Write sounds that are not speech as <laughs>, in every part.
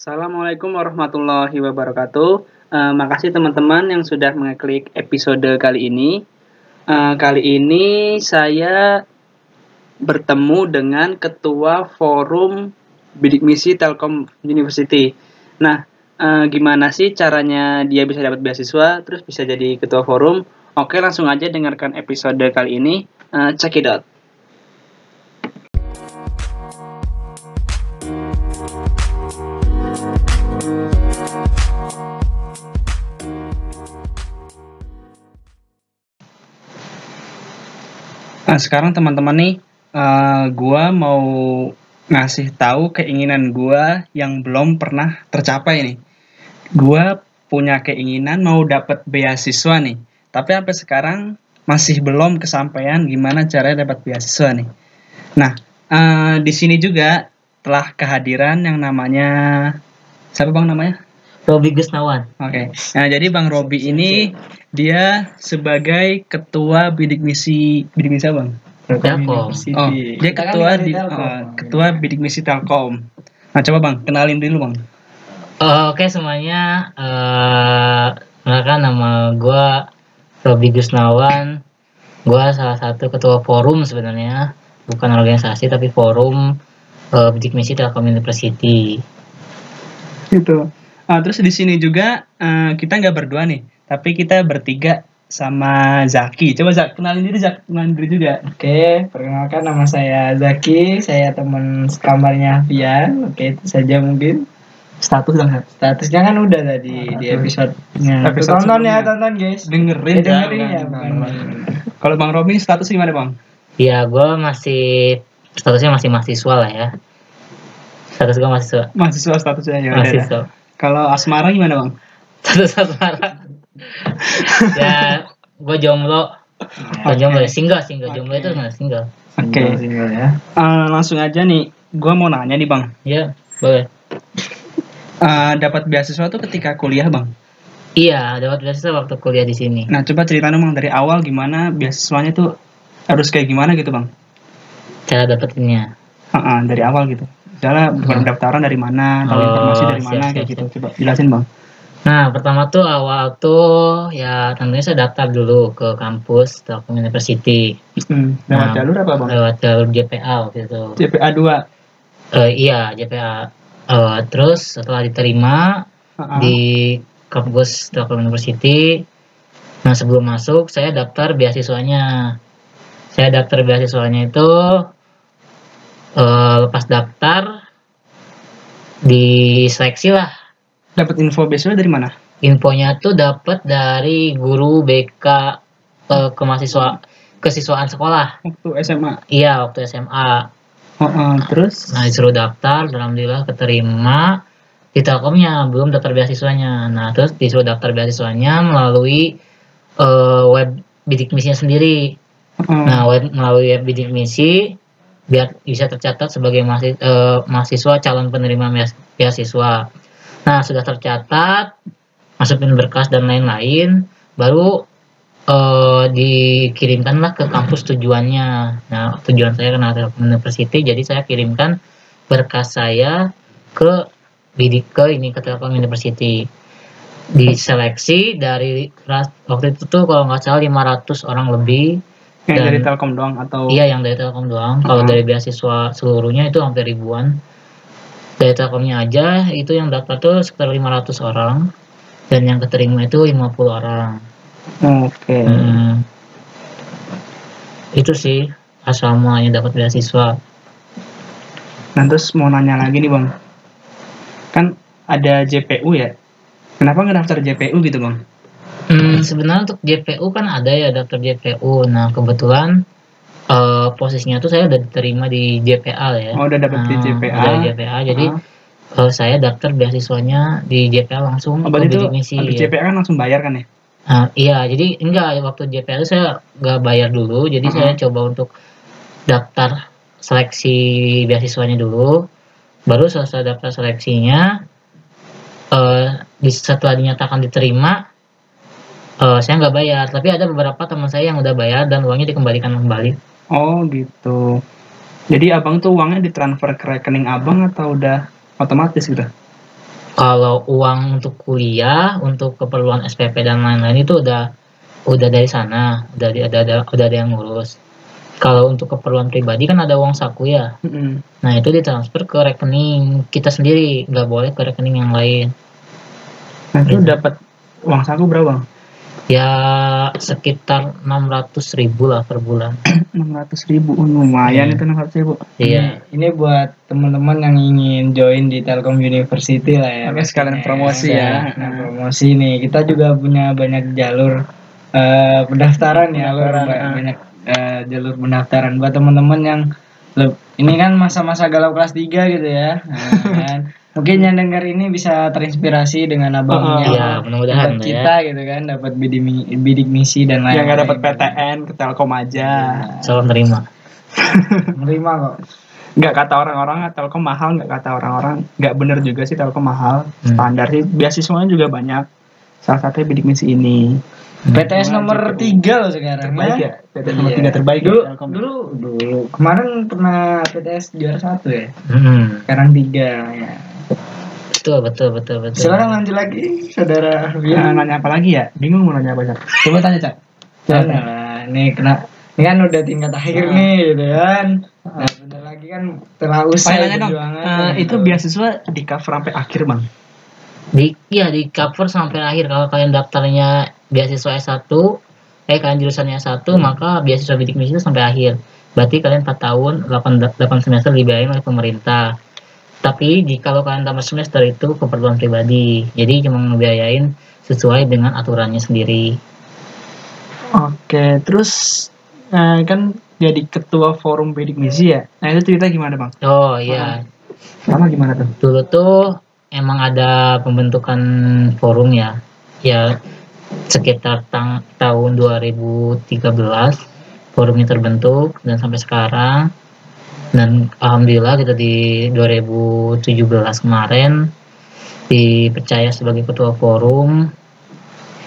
Assalamualaikum warahmatullahi wabarakatuh. Uh, makasih teman-teman yang sudah mengeklik episode kali ini. Uh, kali ini saya bertemu dengan ketua forum bidik misi Telkom University. Nah, uh, gimana sih caranya dia bisa dapat beasiswa, terus bisa jadi ketua forum? Oke, langsung aja dengarkan episode kali ini. Uh, check. Sekarang teman-teman nih, uh, gua mau ngasih tahu keinginan gua yang belum pernah tercapai nih. Gua punya keinginan mau dapat beasiswa nih, tapi sampai sekarang masih belum kesampaian gimana caranya dapat beasiswa nih. Nah, uh, di sini juga telah kehadiran yang namanya siapa bang namanya? Robi Gusnawan. Oke. Okay. Nah, jadi Bang Robi ini dia sebagai ketua bidik misi bidik misi apa, Bang? Telkom. Oh, dia ketua di uh, ketua bidik misi Telkom. Nah, coba Bang, kenalin dulu, Bang. Uh, Oke, okay, semuanya uh, nama gue Robi Gusnawan. Gue salah satu ketua forum sebenarnya, bukan organisasi tapi forum uh, bidik misi Telkom University. Itu. Uh, terus di sini juga uh, kita nggak berdua nih, tapi kita bertiga sama Zaki. Coba Zaki kenalin diri, Zaki kenalin diri juga. Oke, perkenalkan nama saya Zaki, saya teman sekamarnya Fian. Oke, itu saja mungkin. Status dong, Statusnya kan udah tadi di episode-nya. Episode tonton ya, tonton guys. Dengerin, ya, dengerin ya. Kalau Bang Robin status gimana Bang? Iya, gue masih statusnya masih mahasiswa lah ya. Status gue mahasiswa. Mahasiswa statusnya ya. Mahasiswa. Kalau asmara gimana bang? Status asmara. ya, gue jomblo. Gue jomblo, single, single. Jomblo itu nggak single. Oke. Okay. Single ya. Uh, langsung aja nih, gue mau nanya nih bang. Iya, boleh. Uh, dapat beasiswa tuh ketika kuliah bang? Iya, dapat beasiswa waktu kuliah di sini. Nah, coba cerita dong bang dari awal gimana beasiswanya tuh harus kayak gimana gitu bang? Cara dapetinnya? Uh -uh, dari awal gitu misalnya pendaftaran dari mana tahu oh, informasi dari mana siap, kayak siap, gitu. coba jelasin bang. Nah pertama tuh awal tuh ya tentunya saya daftar dulu ke kampus Telkom University. Hmm, lewat nah, jalur apa bang? lewat jalur JPA waktu itu. JPA 2 uh, iya JPA uh, terus setelah diterima uh -huh. di kampus Telkom University nah sebelum masuk saya daftar beasiswanya. Saya daftar beasiswanya itu uh, lepas daftar diseleksi lah. Dapat info beasiswa dari mana? Infonya tuh dapat dari guru BK uh, eh, ke mahasiswa kesiswaan sekolah. Waktu SMA iya waktu SMA uh, uh, terus? Nah disuruh daftar alhamdulillah keterima di Telkomnya belum daftar beasiswanya. Nah terus disuruh daftar beasiswanya melalui uh, web bidik misinya sendiri. Uh. nah web melalui web bidik misi biar bisa tercatat sebagai mahasiswa, mahasiswa calon penerima beasiswa. Nah, sudah tercatat, masukin berkas dan lain-lain, baru uh, dikirimkanlah ke kampus tujuannya. Nah, tujuan saya karena University, jadi saya kirimkan berkas saya ke bidik ke ini ke Telkom University diseleksi dari waktu itu tuh kalau nggak salah 500 orang lebih yang Dan, dari Telkom doang atau? Iya, yang dari Telkom doang. Kalau dari beasiswa seluruhnya itu hampir ribuan. Dari Telkomnya aja itu yang daftar tuh sekitar 500 orang dan yang keterima itu 50 orang. Oke. Okay. Hmm. Itu sih asal mulanya dapat beasiswa. Nah, terus mau nanya lagi nih, Bang. Kan ada JPU ya? Kenapa nggak daftar JPU gitu, Bang? Hmm, sebenarnya untuk JPU kan ada ya daftar JPU. Nah, kebetulan uh, posisinya tuh saya udah diterima di JPA ya. Oh, udah dapat nah, di JPA. Udah JPA. Jadi uh. uh, saya daftar beasiswanya di JPA langsung. Oh, berarti itu misi, di ya. JPA kan langsung bayar kan ya? Nah, iya, jadi enggak waktu JPA itu saya nggak bayar dulu, jadi uh -huh. saya coba untuk daftar seleksi beasiswanya dulu, baru selesai daftar seleksinya, uh, setelah dinyatakan diterima, uh, saya nggak bayar tapi ada beberapa teman saya yang udah bayar dan uangnya dikembalikan kembali. Oh gitu. Jadi abang tuh uangnya ditransfer ke rekening abang atau udah otomatis gitu? Kalau uang untuk kuliah untuk keperluan SPP dan lain-lain itu udah udah dari sana udah ada ada udah ada yang ngurus. Kalau untuk keperluan pribadi kan ada uang saku ya. Mm-mm. nah itu ditransfer ke rekening kita sendiri nggak boleh ke rekening yang lain. Nah, itu dapat uang saku berapa bang? Ya sekitar 600 ribu lah per bulan <clears throat> enam ratus ribu Oh, lumayan Iya. itu enam ratus ribu iya Ini buat teman-teman yang ingin join di Telkom University lah ya. Oke, sekalian promosi ya. Nah, promosi nih. Kita juga punya banyak jalur eh, pendaftaran ya, Ba- ah. banyak eh, jalur pendaftaran buat teman-teman yang ini kan masa-masa galau kelas 3 gitu ya. Nah, <laughs> kan. Mungkin yang dengar ini bisa terinspirasi dengan abangnya. Iya, mudah-mudahan ya. kita gitu kan dapat bidik, bidik misi dan lain-lain. yang nggak dapat PTN ke Telkom aja salam terima <laughs> Menerima kok. nggak kata orang-orang Telkom mahal nggak kata orang-orang nggak bener juga sih Telkom mahal Hmm. standar sih beasiswanya juga banyak salah satunya bidik misi ini PTS Wajib nomor terus. 3 loh sekarang terbaik ya. ya PTS nomor Iya. tiga terbaik dulu, ya, Telkom. dulu dulu kemarin pernah PTS juara satu ya Hmm, sekarang tiga ya betul betul betul betul. Silakan lanjut lagi saudara Nah, Bian nanya apa lagi ya? Bingung mau nanya apa Cak? coba tanya cak. Nah, ini kena ini kan udah tingkat akhir Ah. nih gitu kan. Nah bentar lagi kan telah usai Pengen nanya dong. perjuangan. Eh, itu beasiswa di cover sampai akhir bang? Di ya di cover sampai akhir. Kalau kalian daftarnya beasiswa S1 eh kalian jurusannya S1 maka beasiswa bidik misi itu sampai akhir. Berarti kalian 4 tahun 8, 8 semester dibiayain oleh pemerintah tapi jika kalau kalian tambah semester itu keperluan pribadi. Jadi cuma ngebiayain sesuai dengan aturannya sendiri. Oke terus eh, kan jadi ketua forum bidik misi ya? Nah itu cerita gimana bang? Oh iya. Sama gimana tuh? Dulu tuh emang ada pembentukan forum ya. Ya sekitar tang- tahun 2013 forumnya terbentuk. Dan sampai sekarang dan alhamdulillah kita di 2017 kemarin dipercaya sebagai ketua forum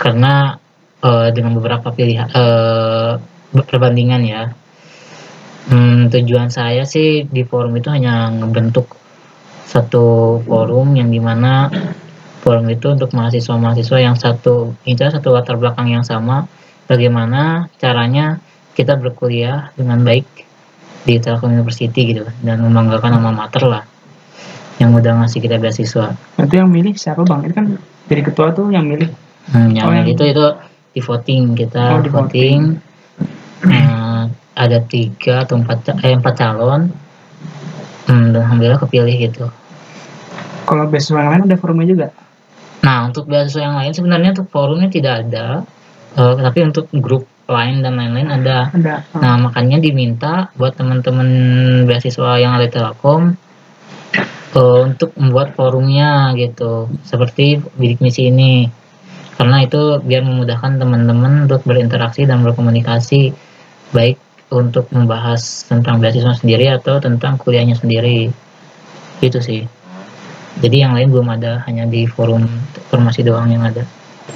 karena eh, dengan beberapa pilihan eh, perbandingan ya. Hmm, tujuan saya sih di forum itu hanya ngebentuk satu forum yang di mana forum itu untuk mahasiswa-mahasiswa yang satu intinya satu latar belakang yang sama bagaimana caranya kita berkuliah dengan baik di Telkom University gitu dan membanggakan nama mater lah. Yang udah ngasih kita beasiswa. Itu yang milih siapa bang? Itu kan jadi ketua tuh yang milih. Hmm, yang Oh, yang- itu itu di voting Oh, kita di voting. Eh, ada tiga atau empat eh, empat calon. Hmm, dan alhamdulillah kepilih gitu. Kalau beasiswa yang lain ada forumnya juga? Nah, untuk beasiswa yang lain sebenarnya untuk forumnya tidak ada, Eh, tapi untuk grup lain dan lain-lain ada. ada Nah, makanya diminta buat teman-teman beasiswa yang ada di Telkom eh, untuk membuat forumnya gitu, seperti bidik misi ini. Karena itu biar memudahkan teman-teman untuk berinteraksi dan berkomunikasi, baik untuk membahas tentang beasiswa sendiri atau tentang kuliahnya sendiri. Itu sih. Jadi yang lain belum ada, hanya di forum informasi doang yang ada.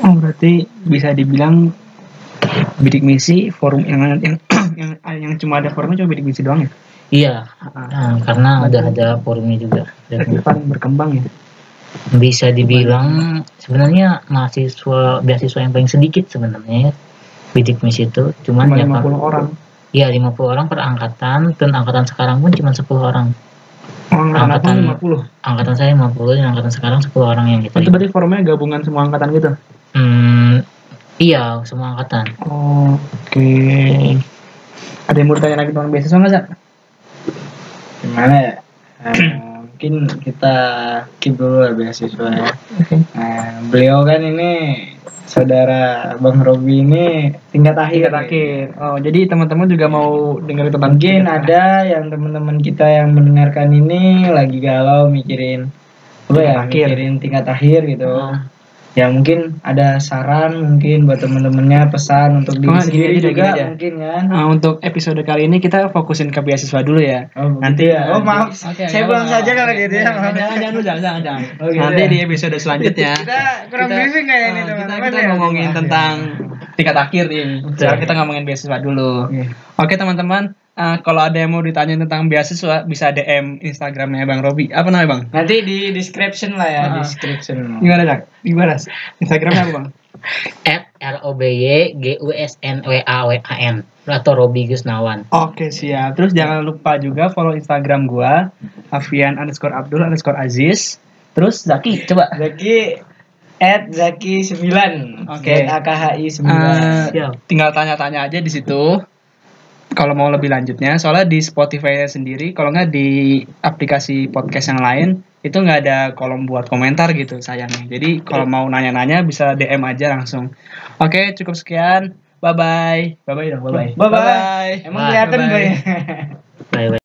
oh berarti bisa dibilang bidik misi forum yang <clears throat> yang yang, yang cuma ada forumnya cuma bidik misi doang ya? Iya, Ah, nah, karena udah ada forumnya juga. berarti paling berkembang ya? Bisa dibilang sebenarnya mahasiswa beasiswa yang paling sedikit sebenarnya ya, bidik misi itu. Cuman cuma ya 50 orang. Iya 50 orang per angkatan. Dan angkatan sekarang pun cuma 10 orang. oh, angkatan Angkatan- 50 Angkatan saya 50 dan angkatan sekarang 10 orang yang kita. itu berarti forumnya gabungan semua angkatan gitu? Hmm, iya semua angkatan. Oh, oke ada yang mau ditanya lagi tentang beasiswa nggak Zak? gimana ya Eh, mungkin kita keep dulu lah beasiswa ya Oke. Nah, beliau kan ini saudara Bang Robi ini tingkat akhir. Tingkat akhir. Oh, jadi teman-teman juga mau dengar tentang Mungkin ada yang teman-teman kita yang mendengarkan ini lagi galau mikirin apa ya, akhir. mikirin tingkat akhir gitu. Nah, Ya mungkin ada saran mungkin buat teman-temannya pesan untuk diri Oh, sendiri gini aja, juga gini aja. mungkin kan. Nah, untuk episode kali ini kita fokusin ke beasiswa dulu ya. Oh, Nanti ya. Oh, maaf. Oke, Saya pulang apa-apa. saja kalau gitu ya. Jangan, jangan, jangan, jangan, jangan. Oh, gitu Nanti ya. di episode selanjutnya Kita kurang kita- briefing kayak ini kita, teman-teman kita ya. ngomongin Wah, tentang tingkat akhir nih. Sekarang kita ngomongin beasiswa dulu. Oke teman-teman, eh, kalau ada yang mau ditanya tentang beasiswa bisa DM Instagramnya Bang Robi. Apa namanya Bang? Nanti di description lah ya, Ah. description. Gimana Cak? Gimana? Instagramnya apa Bang? <laughs> at r o b y g u s n w a w a n atau Robi Gusnawan Oke siap. Terus jangan lupa juga follow Instagram gua Afian underscore Abdul underscore Aziz. Terus Zaki coba. Zaki at Zaki 9 Oke. AKHI 9 Eh, Siap. tinggal tanya-tanya aja di situ. Kalau mau lebih lanjutnya, soalnya di Spotify sendiri, kalau nggak di aplikasi podcast yang lain, itu nggak ada kolom buat komentar gitu sayangnya. Jadi kalau mau nanya-nanya bisa DM aja langsung. Oke, cukup sekian. Bye bye. Bye bye dong. Bye bye. Bye-bye. Emang Bye. kelihatan Bye-bye. gue ya bye bye